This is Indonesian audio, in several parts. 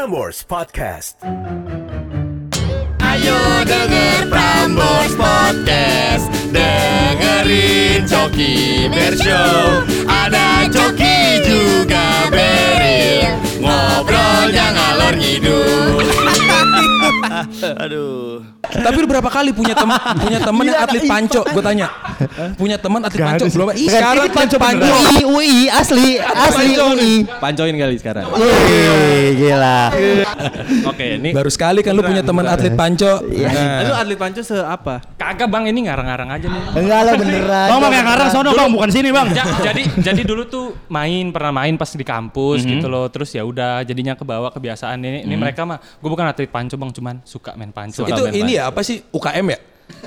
Prambors Podcast. Ayo denger Prambors Podcast Dengerin Coki Bershow Ada Coki juga Beril Ngobrolnya ngalor ngidul Aduh. Tapi berapa kali punya teman punya teman yang atlet panco? Gue tanya. Punya teman atlet panco belum? Ih, sekarang panco panco. UI, UI, asli, asli UI. Pancoin kali sekarang. Wih, gila. Oke, ini Baru sekali kan lu punya teman atlet panco. Nah, lu atlet panco se apa? Kagak bang, ini ngarang-ngarang aja nih. Enggak lah beneran. Bang, bang yang ngarang sono bang, bukan sini bang. Ja- jadi jadi dulu tuh main pernah main pas di kampus gitu loh. Terus ya udah jadinya ke bawah kebiasaan ini. Ini mereka mah gue bukan atlet panco bang, cuman suka main panco. Itu ini ya apa sih UKM ya?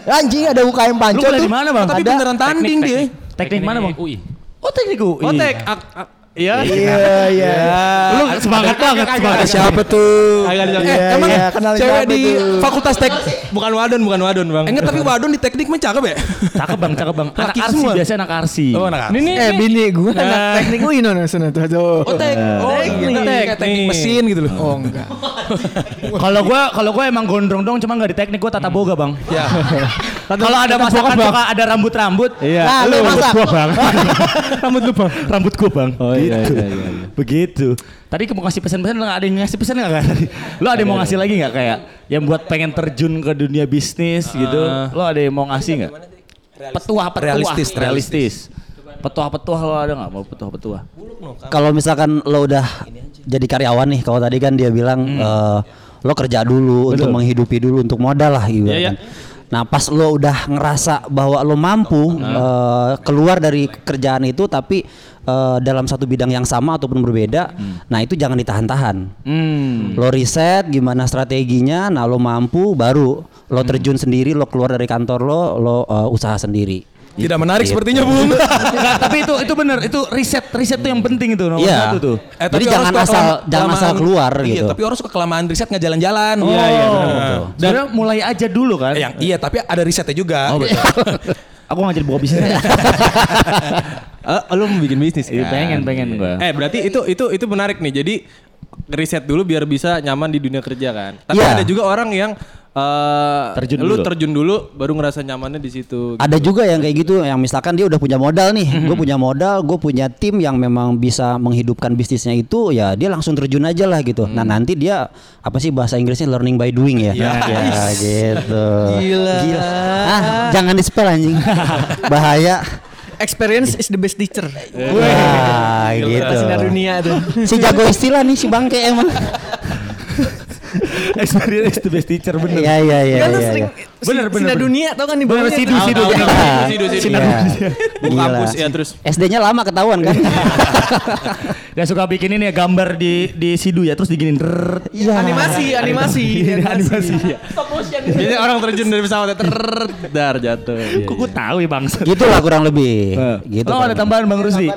Anjing ada UKM panco Lu di mana, Bang? Tapi Ada. beneran tanding dia. Teknik mana, Bang? UI. Oh teknik UI. Oh tek. Iya. Iya, iya. Lu semangat banget. Semangat. siapa tuh? Kagak ada- Eh, Iya, emang iya, kenal cewek di tuh? fakultas tek Bukan wadon, bukan wadon bang. Enggak tapi wadon di teknik mah cakep ya? Cakep bang, cakep bang. Anak arsi semua. biasanya anak arsi. Oh, anak Ini nih, Eh, bini gue anak teknik UI no sana tuh. Oh tek. Oh Teknik. iya, teknik mesin gitu loh. Oh enggak. Kalau gua kalau gua emang gondrong dong, cuma nggak di teknik gua tata boga bang. Ya. Kalau ada masakan suka ada rambut-rambut. Iya. Nah, lu masak. gua bang. rambut lu bang. Rambut gua bang. Oh iya, iya, iya, Begitu. Tadi mau ngasih pesan-pesan nggak ada yang ngasih pesan nggak kan? Lu ada yang mau ngasih lagi nggak kayak yang buat pengen terjun ke dunia bisnis gitu? Lu ada yang mau ngasih nggak? Petuah, petuah. Realistis, realistis. Petuah-petuah lo ada nggak mau petuah-petuah? Kalau misalkan lo udah jadi karyawan nih, kalau tadi kan dia bilang eh, lo kerja dulu untuk menghidupi dulu untuk modal lah gitu Iya, iya. kan. Nah pas lo udah ngerasa bahwa lo mampu eh, keluar dari kerjaan itu tapi eh, dalam satu bidang yang sama ataupun berbeda, nah itu jangan ditahan-tahan. Hmm. Lo riset gimana strateginya, nah lo mampu baru lo terjun sendiri, lo keluar dari kantor lo, lo eh, usaha sendiri. Tidak menarik Gitu. sepertinya, Bung. Nggak, tapi itu itu benar, itu riset riset tuh yang penting itu nomor Iya. satu tuh. Eh, Jadi orang jangan asal jangan asal keluar iya, gitu. tapi orang suka kelamaan riset nggak jalan-jalan. Iya iya benar Nah. betul. Dan mulai aja dulu kan. Yang iya, tapi ada risetnya juga. Oh betul. Aku nggak jadi buka bisnis. Eh, lu mau bikin bisnis Iya, kan? pengen pengen gua. Eh berarti itu itu itu menarik nih. Jadi riset dulu biar bisa nyaman di dunia kerja kan. Tapi Iya. ada juga orang yang eh Terjun lu dulu. terjun dulu baru ngerasa nyamannya di situ. Ada juga yang kayak gitu, yang misalkan dia udah punya modal nih, gue punya modal, gue punya tim yang memang bisa menghidupkan bisnisnya itu, ya dia langsung terjun aja lah gitu. Nah nanti dia apa sih bahasa Inggrisnya learning by doing ya? Ya, gitu. Gila. Ah, jangan di spell anjing, bahaya. Experience is the best teacher. Wah, gitu. Sinar dunia tuh. Si jago istilah nih si bangke emang. Experience the best teacher bener. Iya iya iya. Kan iya, sering iya. Bener, bener, sinar bener. dunia tau kan di Bener, bawahnya sidu, sidu, bener. Iya. Sidu, sidu. Iya. Buku Gila. kampus ya terus. SD-nya lama ketahuan kan? Dia suka bikin ini ya gambar di di sidu ya terus diginin. Iya. Animasi, animasi, Animasi ya. Jadi orang terjun dari pesawat ter dar jatuh. Iya, Kok gue tahu ya bang. Gitulah kurang lebih. Gitu. Lo ada tambahan bang Rusdi?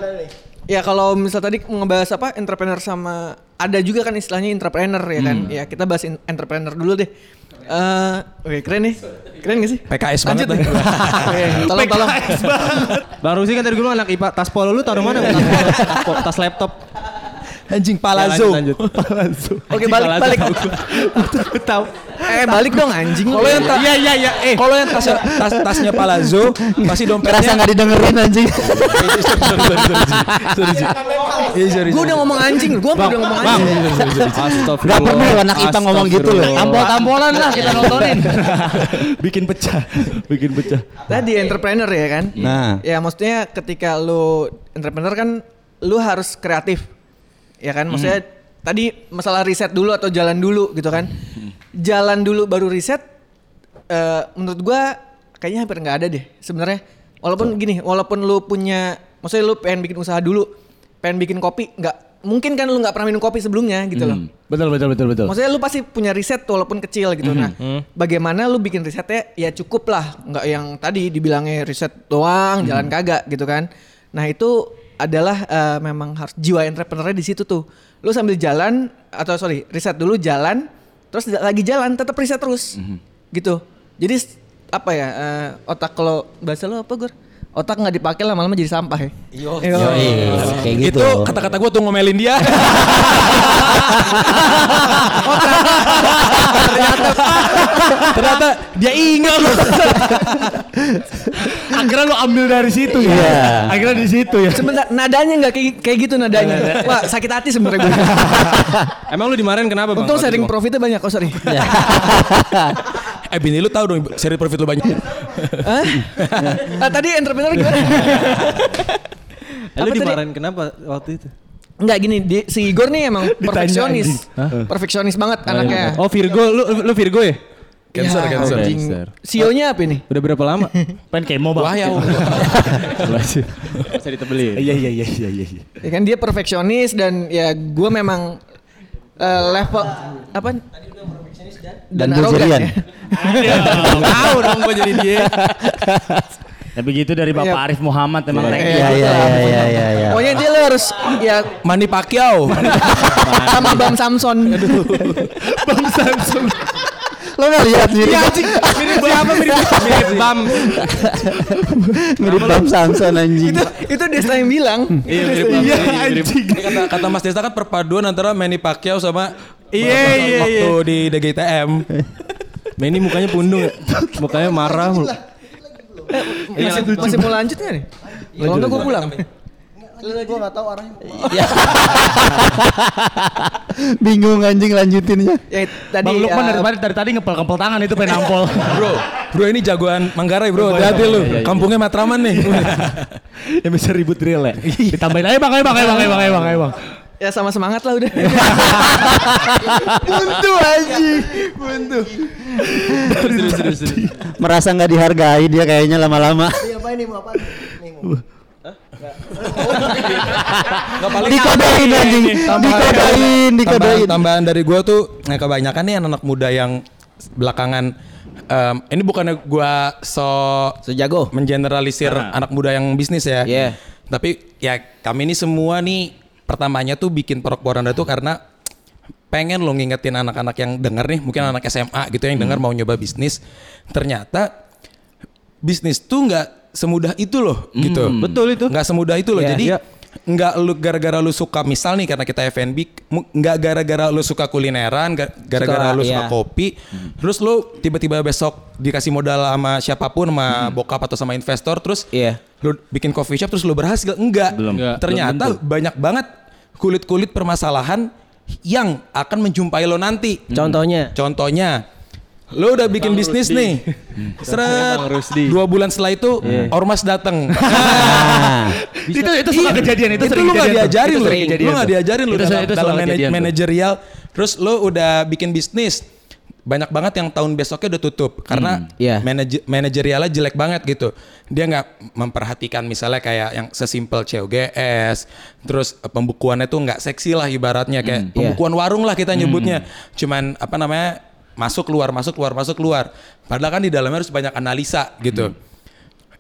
Ya kalau misal tadi ngebahas apa entrepreneur sama ada juga kan istilahnya entrepreneur ya kan. Hmm. Ya kita bahas entrepreneur dulu deh. Eh, oke keren nih. Keren gak sih? PKS Lanjut banget deh. Oke, tolong tolong. Bang Rusi kan tadi gue bilang anak IPA tas polo lu taruh mana? Tas, tas laptop. Anjing Ya, palazzo. lanjut, lanjut. Oke balik balik. Tahu. Eh balik dong anjing. Kalau yang Iya iya iya. Eh, kalau yang tasnya tas, tasnya palazzo pasti dompetnya Kerasa nggak didengerin anjing. Iya, sorry, Gue udah ngomong anjing, gue udah ngomong anjing. Gak perlu anak kita ngomong gitu loh. Tampol-tampolan lah kita nontonin. bikin pecah, bikin pecah. Tadi entrepreneur ya kan? Nah. Ya maksudnya ketika lu entrepreneur kan lu harus kreatif. Ya kan? Maksudnya tadi masalah riset dulu atau jalan dulu gitu kan. Jalan dulu baru riset eh, menurut gua kayaknya hampir nggak ada deh sebenarnya. Walaupun gini, walaupun lu punya maksudnya lu pengen bikin usaha dulu, pengen bikin kopi, nggak mungkin kan lu nggak pernah minum kopi sebelumnya gitu loh. Betul betul betul betul. Maksudnya lu pasti punya riset walaupun kecil gitu. Nah, bagaimana lu bikin risetnya ya cukup lah, nggak yang tadi dibilangnya riset doang, jalan kagak gitu kan. Nah itu adalah eh, memang harus jiwa entrepreneurnya di situ tuh. Lu sambil jalan atau sorry riset dulu jalan, terus lagi jalan tetap riset terus, gitu. Jadi apa ya eh, otak kalau bahasa lu apa gur? Otak nggak dipakai lama-lama jadi sampah ya. Yo. Kayak gitu. Itu kata-kata gue tuh ngomelin dia. Ternyata dia ingat. Akhirnya lu ambil dari situ ya. Iya. Akhirnya di situ ya. Sebentar, nadanya nggak kayak, kayak gitu nadanya. Wah sakit hati sebenarnya gue. Emang lu dimarahin kenapa bang? Untung sharing profitnya banyak. Oh sorry. Eh bini lu tahu dong seri profit lu banyak. Hah? Ah, tadi entrepreneur gimana? Lu dimarahin kenapa waktu itu? Enggak gini, di- si Igor nih emang perfeksionis. Perfeksionis banget anaknya. Oh Virgo, lu lu Virgo ya? Cancer, Ya, cancer. CEO-nya apa ini? Udah berapa lama? Pengen kemo bang. Wah ya. Bisa ditebelin. Iya iya iya iya iya. iya. Ya kan dia perfeksionis dan ya gue memang eh, level apa? Dan Bulgarian. ya. Tahu dong gue jadi dia. Tapi gitu dari Bapak Iya. Arif Muhammad emang thank you. Iya iya iya iya iya. iya. Pokoknya dia lo harus ya Mani Pacquiao. sama Bam Samson. Bang Samsung. Lo nggak lihat mirip Mirip siapa mirip? Mirip Bam. mirip Bam Samson anjing. itu itu dia yang bilang. Iya mirip Iya banget. anjing. Ini kata kata Mas Desta kan perpaduan antara Manny Pacquiao sama Iya, iya, waktu di DGTM. Manny mukanya pundung ya. Mukanya marah mulu. Masih, masih mau lanjut nggak nih? Kalau enggak gue pulang. Bingung anjing lanjutinnya. Ya tadi Bang Lukman eh, dari tadi dari tadi ngepel-ngepel tangan itu pengen nampol. Bro, bro ini jagoan Manggarai bro. Hati-hati lu. Kampungnya Matraman nih. yang bisa ribut real ya. Ditambahin aja bang, ayo bang, ayo bang, ayo bang, ayo bang. Ya sama semangat lah udah. Buntu anjing. Buntu. Serius, serius, serius. Merasa nggak dihargai dia kayaknya lama-lama. Dikodein anjing. Dikodein, Tambahan, dikodein. tambahan dari gue tuh, nah kebanyakan nih anak muda yang belakangan em, ini bukannya gua so Sejago. mengeneralisir anak muda yang bisnis ya. Iya. Tapi ya kami ini semua nih pertamanya tuh bikin Porok Poranda tuh karena pengen lo ngingetin anak-anak yang denger nih, mungkin anak SMA gitu yang denger mau nyoba bisnis. Ternyata bisnis tuh nggak semudah itu loh gitu. Betul itu. Nggak semudah itu loh. Iya, Jadi iya. Nggak lu gara-gara lu suka misal nih karena kita F&B mu- nggak gara-gara lu suka kulineran ga- gara-gara Suka, lu suka iya. kopi terus lu tiba-tiba besok dikasih modal sama siapa pun sama bokap atau sama investor terus Iya. lu bikin coffee shop terus lu berhasil enggak Belum. Enggak, ternyata banyak banget kulit-kulit permasalahan yang akan menjumpai lo nanti Contohnya. contohnya lo udah bikin bisnis nih. Seret. Bang Rusdi. dua bulan setelah itu ormas datang Nah, Itu itu suka kejadian itu, itu lu nggak diajarin Itu lu. lu nggak diajarin lu Itu dalam, itu dalam manajerial. Terus lu udah bikin bisnis. Banyak banget yang tahun besoknya udah tutup karena Iya. manaj- manajerialnya jelek banget gitu. Dia nggak memperhatikan misalnya kayak yang sesimpel COGS terus pembukuannya tuh nggak seksi lah ibaratnya. Kayak pembukuan warung lah kita nyebutnya. Cuman apa namanya masuk keluar masuk keluar masuk keluar padahal kan di dalamnya harus banyak analisa gitu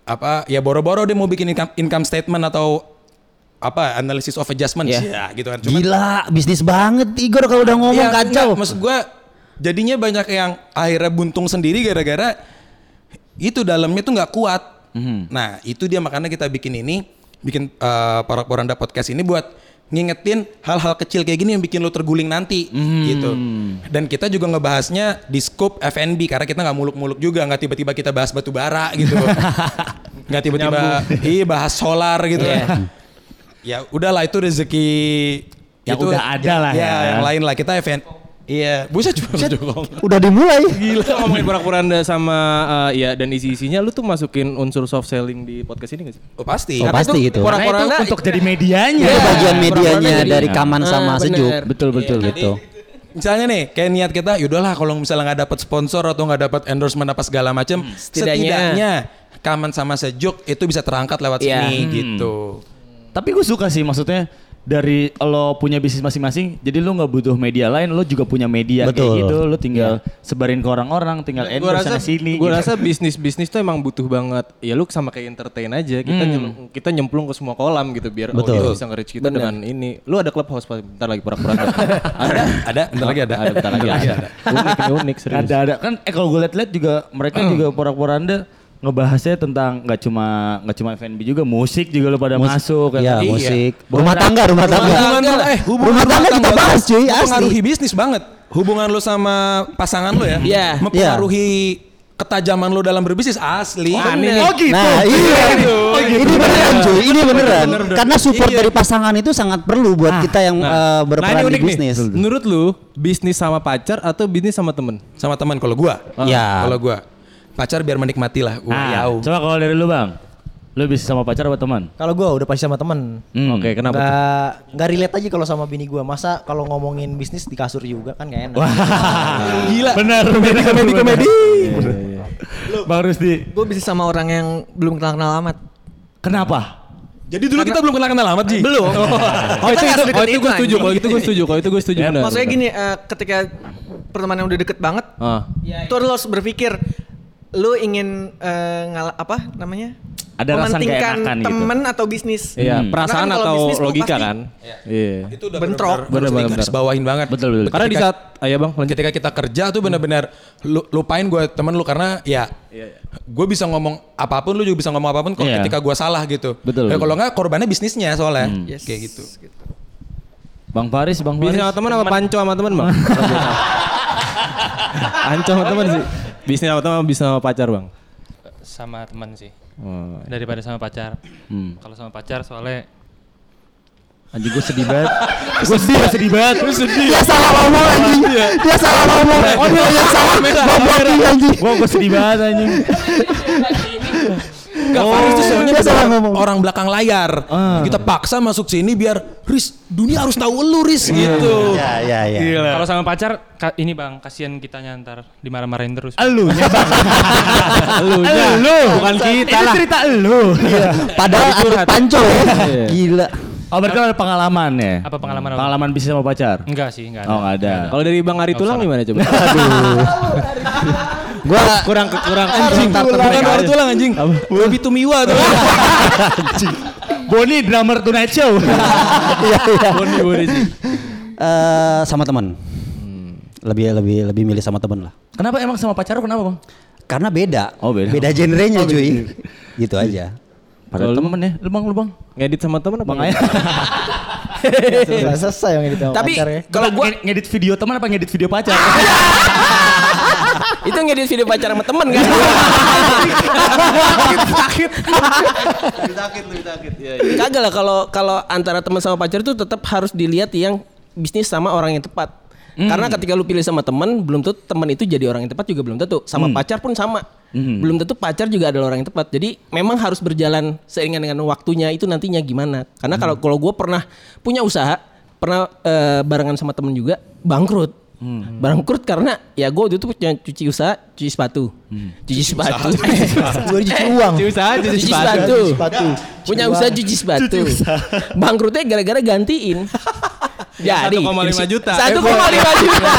apa ya boro-boro dia mau bikin income, income statement atau apa analysis of adjustment Iya. ya gitu kan Cuman- gila bisnis banget Igor kalau udah ngomong Iya, kacau. enggak, maksud gua jadinya banyak yang akhirnya buntung sendiri gara-gara itu dalamnya tuh nggak kuat. Nah itu dia makanya kita bikin ini, bikin uh, Porok Poranda podcast ini buat ngingetin hal-hal kecil kayak gini yang bikin lo terguling nanti gitu. Dan kita juga ngebahasnya di scope F&B karena kita nggak muluk-muluk juga, nggak tiba-tiba kita bahas batu bara gitu. Nggak tiba-tiba iya bahas solar gitu. ya udahlah itu rezeki Yang itu udah ada lah ya. ya. yang lain lah kita event. Iya, buset juga Udah dimulai. Gila ngomongin porak-poranda sama eh, ya dan isi-isinya lu tuh masukin unsur soft selling di podcast ini gak sih? Oh pasti. Oh, pasti gitu. Karena itu Porak-poranda untuk jadi medianya. Itu bagian medianya dari kaman Ah, sama sejuk. Betul betul Gitu. Misalnya nih, kayak niat kita, yaudahlah kalau misalnya nggak dapat sponsor atau nggak dapat endorsement apa segala macam, setidaknya- setidaknya kaman sama sejuk itu bisa terangkat lewat Iya. sini Hmm. gitu. Tapi gue suka sih maksudnya dari lo punya bisnis masing-masing, jadi lo nggak butuh media lain, lo juga punya media kayak Betul. gitu, lo tinggal sebarin ke orang-orang, tinggal Gue endorse rasa sana sini. gue gitu. rasa bisnis bisnis tuh emang butuh banget. Ya lu sama kayak entertain aja. Kita nyem- kita nyemplung ke semua kolam gitu biar Betul. audiens bisa nge-reach kita dengan ini. Lu ada clubhouse bentar lagi porak-poranda. Ada, ada, bentar lagi ada. ada bentar lagi ada. Unik unik serius. ada ada kan eh kalau gue liat-liat juga mereka juga porak-poranda ngebahasnya tentang nggak cuma nggak cuma F&B juga musik juga lo pada masuk kan. Iya, Iya. musik. Rumah tangga, rumah tangga. Hubungan lu, eh, hubungan Rumah tangga kita lu bahas, cuy, asli. Mempengaruhi bisnis banget. Hubungan lu sama pasangan lu ya. Iya. Mempengaruhi ketajaman lu dalam berbisnis asli. Oh gitu. Nah, iya. Ini beneran cuy, ini beneran. Karena support dari pasangan itu sangat perlu buat kita yang eh, Nah berperan ini di unik bisnis. nih. Menurut lu bisnis sama pacar atau bisnis sama temen? Sama teman kalau gua. Ya. Kalau gua pacar biar menikmati lah. Wah, Nah, yau. coba kalau dari lu bang, lu bisa sama pacar atau teman? Kalau gue udah pasti sama temen. Hmm. Oke, kenapa? tuh? Nggak nggak relate aja kalau sama bini gue. Masa kalau ngomongin bisnis di kasur juga kan gak enak. Gila. Benar. Komedi komedi komedi. Bang Rusdi, Gue bisa sama orang yang belum kenal-kenal amat. kenapa? Jadi dulu kita belum kenal kenal amat Ji. Belum. Oh itu, itu, oh, itu gue setuju. Kalau itu gue setuju. Kalau itu gue setuju. benar, Maksudnya benar. gini, eh, ketika pertemanan udah deket banget, Ah. itu lu harus berpikir lu ingin eh, ngala- apa namanya? Ada rasa mementingkan enakan gitu. temen atau bisnis. Iya, Karena perasaan kan atau bisnis logika pasti kan? Iya. Itu udah Bentrok. Bener, bener, bener. bawahin banget. Betul, betul. Karena di Ketika- saat, ayo bang lanjut. ketika kita kerja tuh benar-benar lu, lupain gue temen lu karena ya gue bisa ngomong apa pun lu juga bisa ngomong apa pun kalau Iya. ketika gue salah gitu. Betul, betul. kalau nggak korbannya bisnisnya soalnya Yes. kayak gitu. Bang Faris, Bang Bisnis Faris. sama teman apa panco sama teman bang? Panco sama teman sih. Bisnis sama teman bisa sama pacar bang? Sama teman sih. Oh. Daripada sama pacar. Hmm. Kalau sama pacar soalnya Anjing gue sedih banget. gue sedih, gue sedih banget. Gue sedih. Dia salah ngomong anjing. Dia salah ngomong. Oh, dia yang salah. Gue sedih banget anjing. Gak Faris tuh soalnya dia salah bener ngomong. orang belakang layar. Kita paksa masuk sini biar Riz, dunia harus tahu lu Riz gitu. Ya, ya, ya. kalau sama pacar ka- ini bang kasihan kitanya ntar dimarah-marahin terus. Elunya bang. Elunya. Elu. Bukan kita Ini lah. cerita elu. Padahal atlet panco ya. Iya. Gila. Oh berarti ada pengalaman ya? Apa pengalaman apa? Pengalaman bisnis sama pacar? Enggak sih, enggak ada. Oh nggak ada. Kalau dari bang Ari Tulang gimana coba? Gua kurang kurang Anjing, bukan baru tulang anjing. Lebih tumiwa tuh. Boni drummer Tonight Show. Iya, iya. Boni Boni sih. Eh, sama teman. Lebih lebih lebih milih sama teman lah. kenapa emang sama pacar kenapa bang? Karena beda. Oh, beda. Beda genrenya cuy. Gitu aja. Padahal temen ya. Lu bang, lu bang. Ngedit sama teman apa? Bang Ayah. Udah selesai yang sama Tapi pacar ya. kalau gua Nge- ngedit video teman apa ngedit video pacar? itu ngedit video pacar sama temen kan. Kagak lah kalau kalau antara teman sama pacar itu tetap harus dilihat yang bisnis sama orang yang tepat. Karena ketika lu pilih sama teman, belum tentu teman itu jadi orang yang tepat juga belum tentu. Sama pacar pun sama. Belum tentu pacar juga adalah orang yang tepat. Jadi memang harus berjalan seiringan dengan waktunya itu nantinya gimana. Karena kalau kalau gue pernah punya usaha, pernah eh, barengan sama temen juga bangkrut. Bangkrut karena ya gue waktu itu punya cuci usaha, cuci sepatu, cuci sepatu, Gue cuci uang. Cuci usaha, cuci cuci sepatu. sepatu, sepatu. punya usaha cuci sepatu, bangkrutnya gara-gara gantiin. Jadi 1,5 juta. 1,5 juta.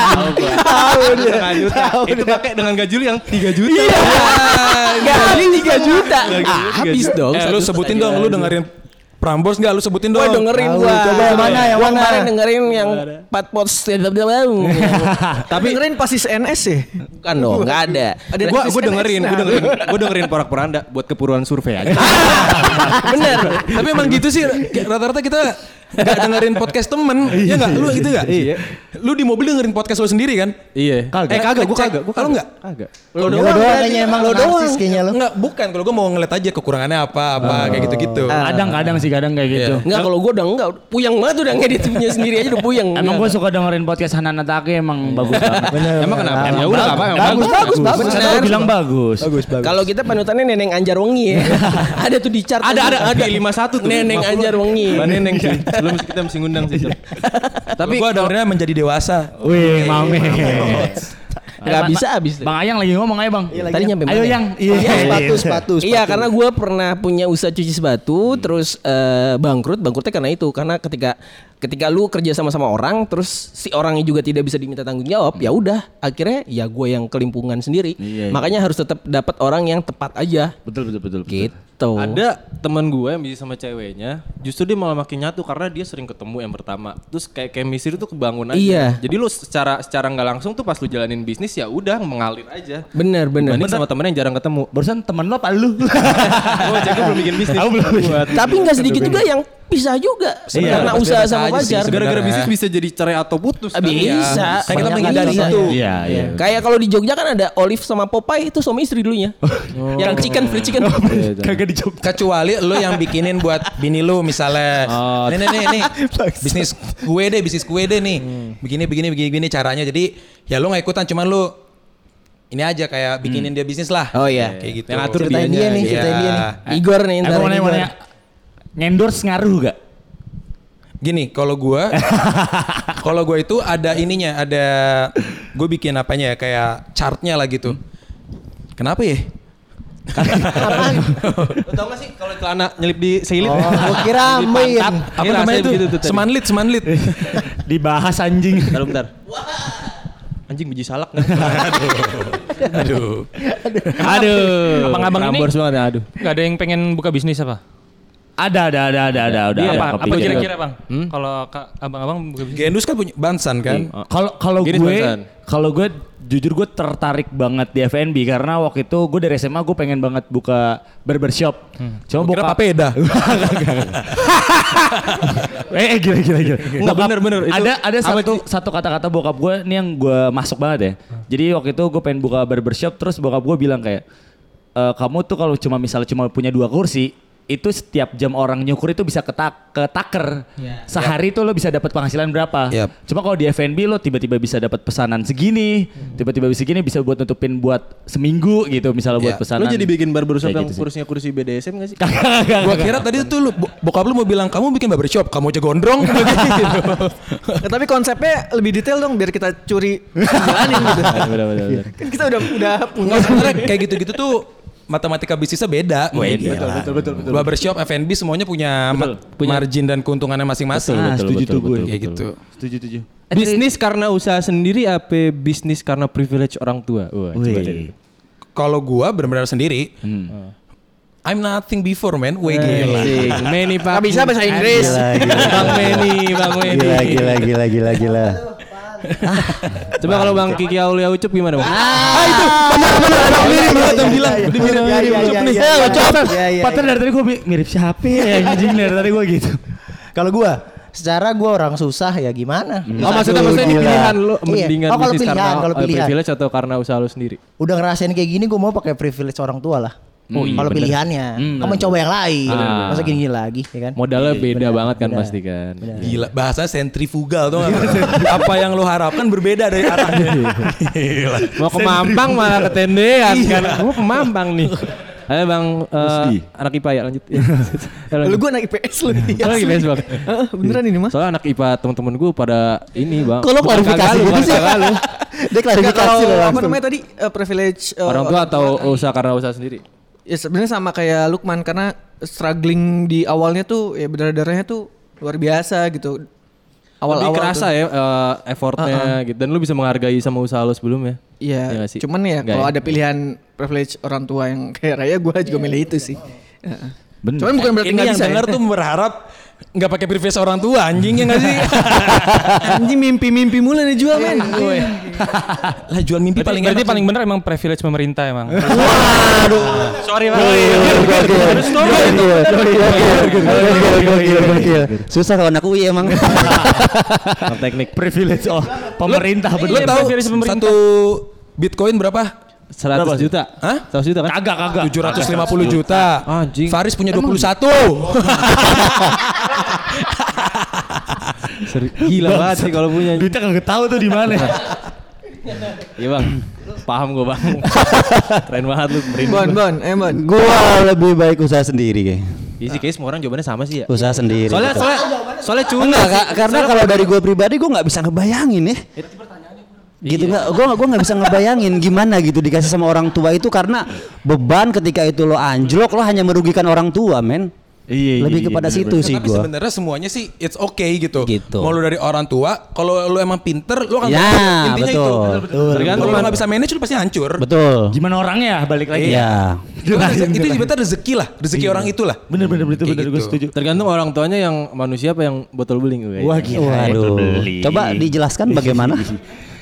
Tahu dia. juta. Itu pakai dengan gaji lu yang 3 juta. Iya. Gaji 3 juta. Ah, habis dong. Eh, lu sebutin dong, lu dengerin Prambors nggak? Lu sebutin dong. Gua dengerin gua. coba yang mana, yang mana? kemarin dengerin yang Pat Pots Tapi dengerin pasti CNS ya. Bukan dong, enggak ada. Ada Gua gua dengerin, gua dengerin, gua dengerin porak poranda buat keperluan survei aja. Bener. Tapi emang gitu sih rata-rata kita nggak dengerin podcast temen, ya nggak? Lu gitu nggak? Iya. Lu di mobil dengerin podcast lu sendiri kan? Iya. Kagak. Eh kagak, gua Ngecek. kagak, gua Kalau kagak. nggak? Kagak. Lo doang kayaknya emang lo narsis kayaknya lo. Enggak, bukan. Kalau gue mau ngeliat aja kekurangannya apa, apa kayak gitu-gitu. Kadang-kadang sih kadang kayak gitu. Enggak kalau gua udah enggak puyeng banget udah ngedit punya sendiri aja udah puyeng. Emang gue suka dengerin podcast Hanan Atake emang bagus banget. Emang kenapa? Ya udah enggak apa, Bagus, bagus, bagus. Karena lu bilang bagus. Bagus, bagus. Kalau kita panutannya Neneng Anjar Wengi ya. ada tuh di chart. Ada ada ada. di 51 tuh. Neneng 50. Anjar Wengi. Neneng sih. Belum kita mesti ngundang sih. Tapi gue dengerinnya menjadi dewasa. Wih, mame. Enggak bisa habis. Bang Ayang lagi ngomong aja bang. Tadi nyampe mana? Ayo yang. Iya, sepatu, sepatu, sepatu. Iya karena gue pernah punya usaha cuci sepatu terus eh, bangkrut bangkrutnya karena itu karena ketika ketika lu kerja sama sama orang terus si orangnya juga tidak bisa diminta tanggung jawab ya udah akhirnya ya gue yang kelimpungan sendiri Iya, iya. makanya harus tetap dapat orang yang tepat aja Betul betul betul. betul. gitu Ada teman gue yang bisa sama ceweknya, justru dia malah makin nyatu karena dia sering ketemu yang pertama. Terus kayak chemistry itu kebangun aja. Iya. Jadi lu secara secara nggak langsung tuh pas lu jalanin bisnis ya udah mengalir aja. bener bener Dibanding sama temen yang jarang ketemu. Barusan temen lo apa lu? Oh, jago belum bikin bisnis. Belum tapi nggak sedikit juga yang pisah juga Iya, karena pasti usaha sama pacar sebenarnya. Gara-gara bisnis bisa jadi cerai atau putus. Kan? bisa Kayak kita menghindari bisa. itu. Iya iya. Kayak kalau di Jogja kan ada Olive sama Popeye itu suami istri dulunya. yang chicken free chicken. Kagak di Jogja. Kecuali lu yang bikinin buat bini lu misalnya. Oh. Nih nih nih nih. bisnis kue deh, bisnis kue deh nih. Begini begini begini begini caranya. Jadi ya lu nggak ikutan cuman lu ini aja kayak bikinin dia bisnis lah. Oh iya. Kayak gitu. Yang atur Ceritain dia nih, Iya. ceritain dia nih. Igor nih ntar. Aku mau nanya, Igor. Ngendorse ngaruh gak? Gini, kalau gua kalau gua itu ada ininya, ada gue bikin apanya ya kayak chartnya lah gitu. Kenapa ya? Lu tau gak sih kalau celana nyelip di seilip? Oh, gua kira main. Apa Iya, namanya itu? tuh tadi. Semanlit, semanlit. Dibahas anjing. Bentar, bentar. Anjing biji salak nih. Aduh. Aduh. Abang-abang ini- ya, aduh. Gak ada yang pengen buka bisnis apa? Ada ada ada ada ada udah. Iya, ada apa, apa kira-kira bang? Kalau ka- abang-abang? Gendus kan punya Bansan kan? Kalau kalau Gini, gue kalau gue jujur gue tertarik banget di FNB karena waktu itu gue dari SMA gue pengen banget buka barbershop. Cuma Kira buka papeda. eh, gila gila gila. Enggak, bener, bener. Itu Ada ada satu satu kata-kata bokap gue ini yang gue masuk banget ya. Jadi waktu itu gue pengen buka barbershop terus bokap gue bilang kayak e, kamu tuh kalau cuma misalnya cuma punya dua kursi itu setiap jam orang nyukur itu bisa ketak ketaker. Sehari tuh lo bisa dapat penghasilan berapa? Yap. Cuma kalau di FNB lo tiba-tiba bisa dapat pesanan segini, tiba-tiba bisa segini bisa buat nutupin buat seminggu gitu misalnya buat Ya. pesanan. Lu jadi bikin barbershop yang gitu kursinya kursi BDSM gak sih? Gua kira tadi tuh lu bo- bokap lu mau bilang kamu bikin barbershop, kamu aja gondrong. gitu. Ya, tapi konsepnya lebih detail dong biar kita curi jalanin gitu. Kan kita udah udah kayak gitu-gitu tuh matematika bisnisnya beda. Beda. Betul, betul, betul, betul. Barbershop, F&B semuanya punya, ma- margin dan keuntungannya masing-masing. Betul, Ah, betul, setuju betul, tuh betul, gue. betul, Kayak betul. gitu. Setuju, setuju. Bisnis karena usaha sendiri apa bisnis karena privilege orang tua? Wah, coba deh. Kalau gua benar-benar sendiri, I'm nothing before man. Wih gila. Many Pak. Gak bisa bahasa Inggris. Gila, gila. Bang Meni, Bang Meni. Gila, gila, gila, gila, gila. Coba kalau Bang Kiki Aulia Ucup gimana, Bang? Ah itu benar-benar ada mirip lu yang bilang. iya, mirip iya, Ucup nih. Eh. Ucup. Iya, iya, Pater iya. dari tadi gue mirip siapa ya anjing dari tadi gue gitu. Kalau gua, secara gua orang susah ya gimana? Oh maksudnya maksudnya ini pilihan lu Iya. mendingan Oh, kalau pilihan, karena kalau eh, pilihan. privilege atau karena usaha lu sendiri? Udah ngerasain kayak gini gua mau pakai privilege orang tua lah. Oh, iya, kalau bener. pilihannya, Hmm, kamu bener. coba yang lain. Ah. Masa gini lagi, ya kan? Modalnya beda benar, banget kan benar. pasti kan. Gila, bahasa sentrifugal tuh Apa yang lu harapkan berbeda dari arahnya. Gila. Mau ke Mampang malah ketendean kan. Mau ke Mampang nih. Ayo Bang eh, anak IPA ya lanjut. Ya. Lu gue anak IPS lu. Oh, lagi beres, Bang. Heeh, beneran ini mas. Soalnya anak IPA teman-teman gue pada ini bang. Lo Bukan klarifikasi gitu sih? Dia klarifikasi kalau loh apa namanya tadi eh, privilege eh, Orang tua atau usaha karena usaha sendiri? Ya sebenarnya sama kayak Lukman karena struggling di awalnya tuh ya berdarah-darahnya tuh luar biasa gitu. Awal-awal Lebih kerasa tuh. ya eh, effortnya gitu. Dan lu bisa menghargai sama usaha lu sebelumnya. Iya. Iya sih? cuman ya kalau ya? ada pilihan privilege orang tua yang kayak raya gue juga milih itu sih. Heeh. Bener. Cuman bukan berarti Ini nggak yang bisa. denger ya. tuh berharap nggak pakai privilege orang tua anjing ya nggak sih? Anjing mimpi-mimpi mulu nih jual men. lah jual mimpi Berarti, paling berarti paling bener emang privilege pemerintah emang. Sorry gokil, gokil, gokil. Susah kalau anak UI emang. teknik. privilege oh pemerintah Lu bener. tahu satu bitcoin berapa? 100 juta. Hah? 100 juta kan? Kagak kagak. 750 juta. Anjing. Faris punya 21. Seri- Gila banget sih kalau punya. Duitnya kagak tahu tuh di mana. Iya bang. Paham gue bang. Keren banget lu. Bon, gua. bon, eh bon. Gua lebih baik usaha sendiri kayak. Iya sih kayaknya semua orang jawabannya sama sih ya. Usaha sendiri. Soalnya gitu. soalnya soalnya cuma Enggak, karena kalau dari gue pribadi gue nggak bisa ngebayangin ya. Gitu nggak, gue gue nggak bisa ngebayangin gimana gitu dikasih sama orang tua itu karena beban ketika itu lo anjlok lo hanya merugikan orang tua men. Iya, iya, Lebih iya, kepada bener-bener. situ sih Tapi gue. sebenarnya semuanya sih it's okay gitu. Gitu. Mau lu dari orang tua, kalau lu emang pinter, lu akan Ya, intinya betul. itu. Tergantung Kalau lu nggak bisa manage, lu pasti hancur. Betul. Gimana orangnya balik lagi Iya. Itu rezeki- itu sebenarnya rezeki lah, rezeki orang itulah. Bener bener bener bener gue gitu. setuju. Tergantung orang tuanya yang manusia apa yang botol beling gue. Wah gila. Waduh. Coba dijelaskan bagaimana?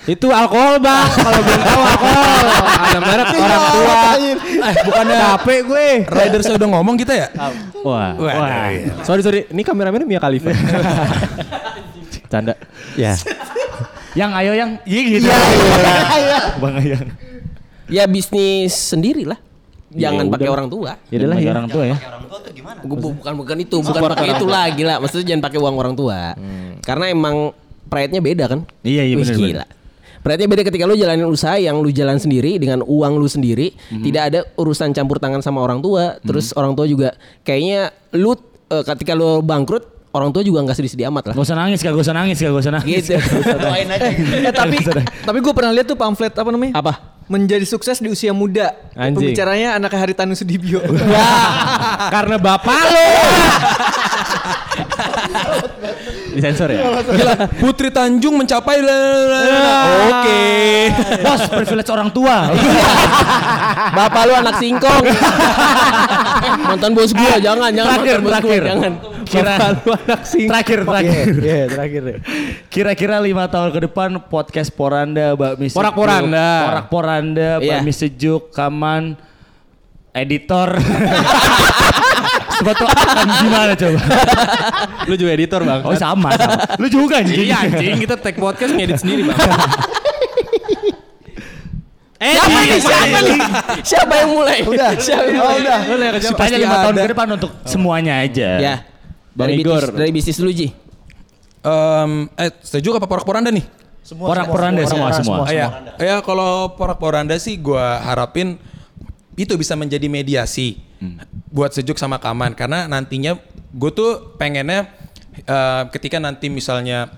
Itu alkohol bang, kalau belum tahu alkohol. Ada merek orang tua. Eh, bukannya Capek gue. rider saya udah ngomong kita ya? Wah, Wah, Sorry sorry, ini kameramennya Mia Khalifa. Canda. Ya. Yang ayo yang iya gitu. Bang Ayang. Ya bisnis sendiri lah. Jangan pakai orang tua. Ya udah lah ya. orang tua ya. Gua bu- bukan bukan itu, bukan pakai itu lah gila. Maksudnya jangan pakai uang orang tua. Karena emang pride-nya beda kan? Iya, iya, Wih, bener, Pride-nya beda ketika lu jalanin usaha yang lu jalan sendiri dengan uang lu sendiri, tidak ada urusan campur tangan sama orang tua. Terus orang tua juga kayaknya lu eh, ketika lu bangkrut, orang tua juga nggak sedih-sedih amat lah. Gak usah nangis, gak usah nangis, gak usah nangis. Gitu. Doain aja. Eh, tapi tapi gue pernah lihat tuh pamflet apa namanya? Apa? Menjadi sukses di usia muda. Anjing. Pembicaranya anaknya Haritanu Sudibyo. Ya, karena bapak lu. Disensor ya? Putri Tanjung mencapai Oke. Bos, privilege orang tua. Bapak lu anak singkong. Mantan bos gua, jangan, jangan Terakhir, mantan bos gua, terakhir. jangan. Kira terakhir, terakhir. Iya, terakhir deh. Kira-kira lima tahun ke depan podcast Poranda, Bakmi Sejuk, Porak-poranda. Porak-poranda, Iya. Bakmi Sejuk, Kaman, editor. Sebetulnya akan gimana coba? Lu juga editor bang. Oh sama, sama. Lu juga anjing. Iya anjing, kita take podcast ngedit sendiri bang. Eh, siapa nih? Siapa nih? Siapa yang mulai? Udah. Siapa yang Oh, mulai? udah. Supaya lima tahun ke depan untuk semuanya aja. Ya. Bang Dari Igor. bisnis, dari bisnis dulu Ji. Em, eh, setuju apa porak-poranda nih? Porak-poranda semua, semua. Ah, ya, ya kalau porak-poranda sih gua harapin itu bisa menjadi mediasi buat sejuk sama kaman karena nantinya gue tuh pengennya eh, ketika nanti misalnya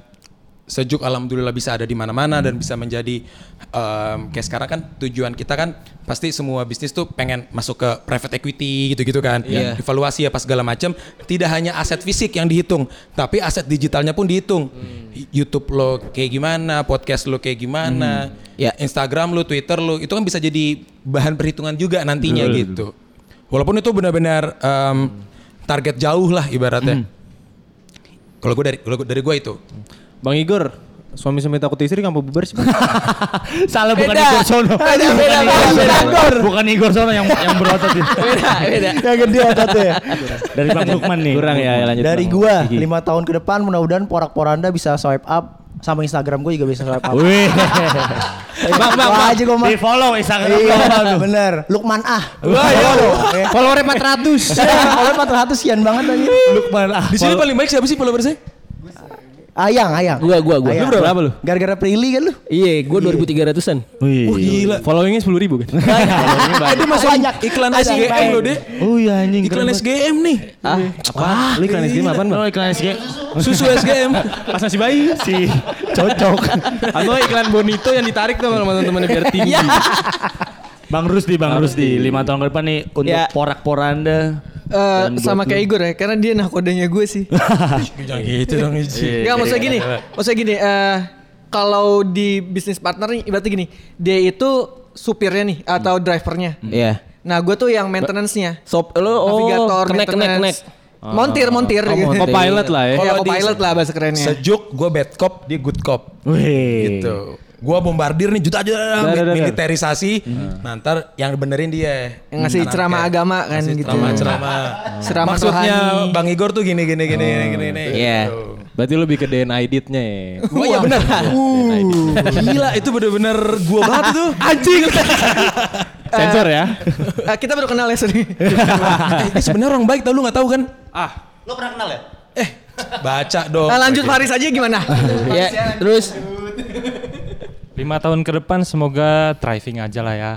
sejuk alhamdulillah bisa ada di mana-mana dan bisa menjadi em, kayak sekarang kan tujuan kita kan pasti semua bisnis tuh pengen masuk ke private equity gitu-gitu kan. Iya. evaluasi apa segala macam tidak hanya aset fisik yang dihitung tapi aset digitalnya pun dihitung. YouTube lo kayak gimana podcast lo kayak gimana Ya. Instagram lo Twitter lo itu kan bisa jadi bahan perhitungan juga nantinya gitu. Walaupun itu benar-benar em, target jauh lah ibaratnya. Kalau gue dari kalau gua- dari gue itu Bang Igor, suami suami takut istri ngapa bubar sih bang? Salah bukan Beda. Igor Sono. Beda, beda, beda, beda. Bukan Igor Sono yang yang berotot itu. Beda, beda. Yang gede ototnya. Dari Bang Lukman nih. Kurang ya lanjut. Dari Bang. gua Gigi. lima tahun ke depan mudah-mudahan porak-poranda bisa swipe up sama Instagram gue juga bisa swipe up. Wih. bang, bang, aja gue. Di follow Instagram Iya, tuh. bener. Lukman ah. Wah, iya. Followernya 400. Kalau 400 sekian banget aja. Lukman ah. di sini paling baik siapa sih followersnya Ayang, ayang. Gua, gua, gua. Ayang. Lu berapa lu? Gara-gara Prilly kan lu? Iya, gua 2300-an. Wih. gila Followingnya 10 ribu kan? Ada masuk iklan SGM lo deh Oh iya anjing. iklan SGM nih Ah, Apa? Lu ikan es krim apaan bang? Oh iklan SG. susu SGM Pas nasi bayi. Si cocok. Atau iklan Bonito yang ditarik tuh sama teman-teman biar tinggi. Bang Rusdi, Bang Rusdi, lima tahun ke depan nih untuk Ya. porak-poranda. Eh, buat sama lu. kayak Igor ya, karena dia nakodanya gue sih. jangan gitu dong Iji Enggak maksudnya gini, maksudnya gini, eh kalau di bisnis partner nih, ibaratnya gini, dia itu supirnya nih atau drivernya. Iya. Nah, gue tuh yang maintenance-nya. Sop lu oh, Navigator, connect connect maintenance. connect. Montir, montir. Oh, gitu. montir. Co-pilot lah ya. Iya, Kalau co-pilot lah bahasa kerennya. sejuk gue bad cop dia good cop Wih. gitu gue bombardir nih juta juta militerisasi nah ntar yang benerin dia Yang ngasih Anaknya. ceramah agama kan Ngasih gitu. ceramah ceramah Ceramah maksudnya rohani. bang Igor tuh gini gini gini gini gini gini Iya. gitu. Berarti lu lebih ke DNA editnya ya. Oh iya bener Gila itu bener-bener gua banget tuh Anjing Sensor ya. Eh, kita baru kenal ya sorry. eh, Ini sebenarnya orang baik tau lu gak tahu kan Lo pernah kenal ya? Eh baca dong Nah, lanjut Faris aja gimana? Ya, terus Lima tahun ke depan semoga thriving aja lah ya.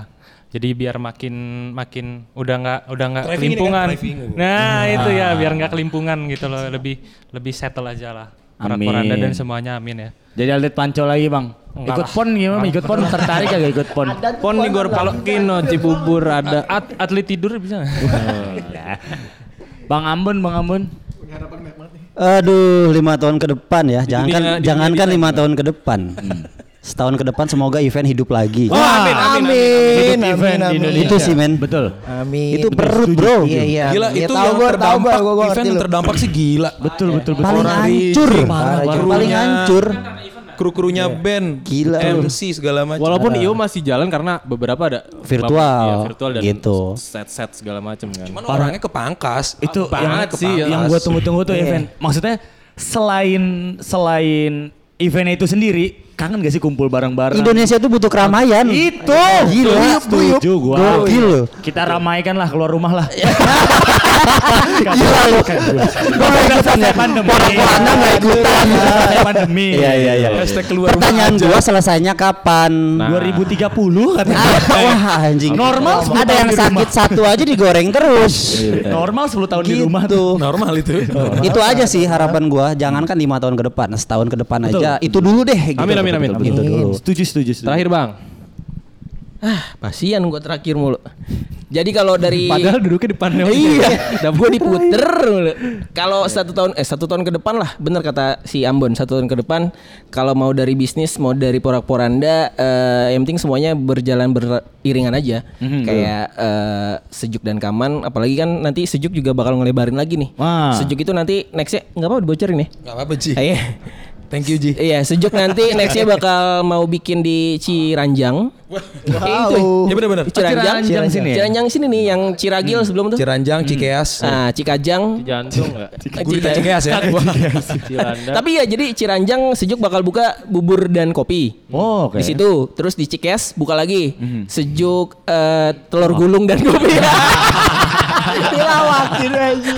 Jadi biar makin makin udah nggak udah nggak ini kelimpungan. kan, nah itu ya biar nggak kelimpungan gitu loh lebih lebih settle aja lah. Para Amin. dan semuanya amin ya. Jadi Aldet Panco lagi bang. Enggak Ikut lah. pon gimana? Ikut pon tertarik kagak ikut pon? Pon nih Gor Palokin, no, Cibubur ada. At atlet tidur bisa. nggak? Bang Ambon, Bang Ambon. Aduh, lima tahun ke depan ya. Jangankan dunia- di jangankan dunia lima tahun ke depan. Setahun ke depan semoga event hidup lagi. amin, amin, Amin, Hidup event di Indonesia. Itu sih men. Betul. Amin. Itu perut bro. Iya iya. Gila Iya, itu yang gua, terdampak gua, gua, gua event yang terdampak sih gila. Betul, betul, betul. Paling hancur. parah, Paling krunya. hancur. Kru-krunya band, Gila. MC segala macam. Walaupun IO masih jalan karena beberapa ada Virtual, Iya, virtual dan gitu. set-set segala macam kan. Cuman orangnya kepangkas. Itu yang, banget sih, yang gue tunggu-tunggu tuh event. Maksudnya selain selain eventnya itu sendiri, kangen gak sih kumpul bareng-bareng? Indonesia tuh butuh keramaian. Itu Gila. setuju gua. Gokil loh. Kita ramaikan lah keluar rumah lah. Gila lu. Gua nggak ikutan ya. pandemi. Anda nggak ikutan. Pandemi. Iya iya iya. Hashtag keluar rumah Pertanyaan aja. gua selesainya kapan? 2030 katanya. Ah, Wah anjing. Normal Ada yang sakit satu aja digoreng terus. Normal 10 tahun di Gitu. rumah tuh. Normal itu. Itu aja sih harapan gua. Jangankan lima tahun ke depan, setahun ke depan aja. Itu dulu deh. Gitu. Amin, amin, amin. Gitu dulu. Setuju, setuju, setuju. Terakhir Bang. Ah, pasian gua terakhir mulu. Jadi kalau dari Padahal duduknya di panel. iya, gue diputer mulu. Kalau satu tahun eh satu tahun ke depan lah, bener kata si Ambon satu tahun ke depan. Kalau mau dari bisnis, mau dari porak-poranda, eh, yang penting semuanya berjalan beriringan aja. Kayak eh, sejuk dan kaman. Apalagi kan nanti sejuk juga bakal ngelebarin lagi nih. Wah. Sejuk itu nanti nextnya nggak apa dibocorin nih. Gak apa-apa Ji. Thank you Ji. Iya, sejuk nanti nextnya bakal mau bikin di Ciranjang. Itu. Ya benar-benar. Ciranjang, Ciranjang sini ya? Ciranjang sini nih yang Ciragil sebelum tuh. Ciranjang, Cikeas. Ah, Cikajang. Jantung enggak? Gurita Cikeas ya. Tapi ya jadi Ciranjang sejuk bakal buka bubur dan kopi. Oh, oke. Di situ, terus di Cikeas buka lagi. Sejuk eh, telur gulung dan kopi. Dilawak gitu aja.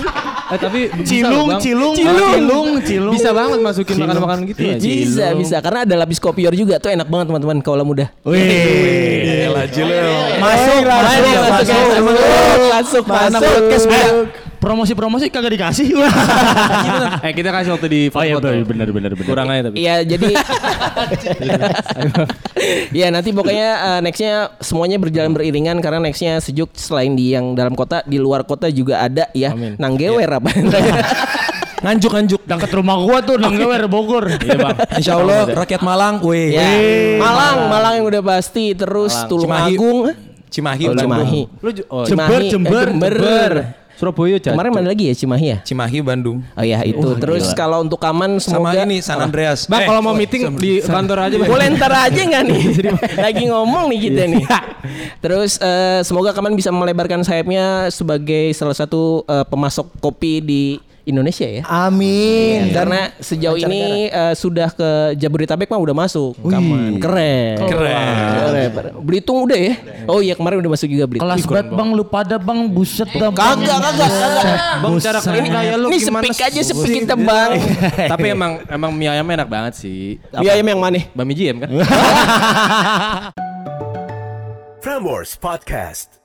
Eh tapi bisa Cilung, Bang. cilung, Cilung. cilung, cilung. Bisa banget masukin makanan-makanan gitu Iya, aja. Bisa, bisa karena ada lapis kopior juga tuh enak banget teman-teman kalau mudah. Wih. Masuk, Masuk, masuk, masuk, masuk, Mana masuk. podcast Eh, Promosi-promosi kagak dikasih. Eh kita kasih waktu di Oh iya foto-foto. benar benar benar. Kurang aja tapi. Iya jadi Iya nanti pokoknya eh, nextnya semuanya berjalan beriringan karena nextnya sejuk selain di yang dalam kota di luar kota juga ada ya Amin. nanggewer apa Nganjuk-nganjuk. Dekat rumah gua tuh Nanggewer Bogor. Iya bang. Insya Allah rakyat Malang, weh. ya Malang Malang yang udah pasti terus Tulung Cimahi. Cimahi, Oh. Cimahi Lu oh, Jember, Cimahi, eh, Jember, Jember. Surabaya Cak. kemarin mana lagi ya Cimahi ya Cimahi, Bandung. Oh ya itu terus kalau untuk aman Sama semoga ini San Andreas. Bang Eh, kalau mau meeting di kantor aja Bang. Boleh ntar aja nggak nih? Lagi ngomong nih kita nih. Terus eh, semoga Kaman bisa melebarkan sayapnya sebagai salah satu eh, pemasok kopi di Indonesia ya. Amin. Dan Karena sejauh ini eh, sudah ke Jabodetabek mah udah masuk. Kaman keren. Keren. Belitung udah ya? Oh iya kemarin udah masuk juga Belitung. Kelas banget bang lu pada bang buset dah. Bang. Kagak, kagak, kagak. Bang cara Ini, kerja lu ini sepik aja sepik kita bang. Tapi emang emang mie ayamnya enak banget sih. Mie ayam yang mana? Bami JM kan? Frameworks Podcast.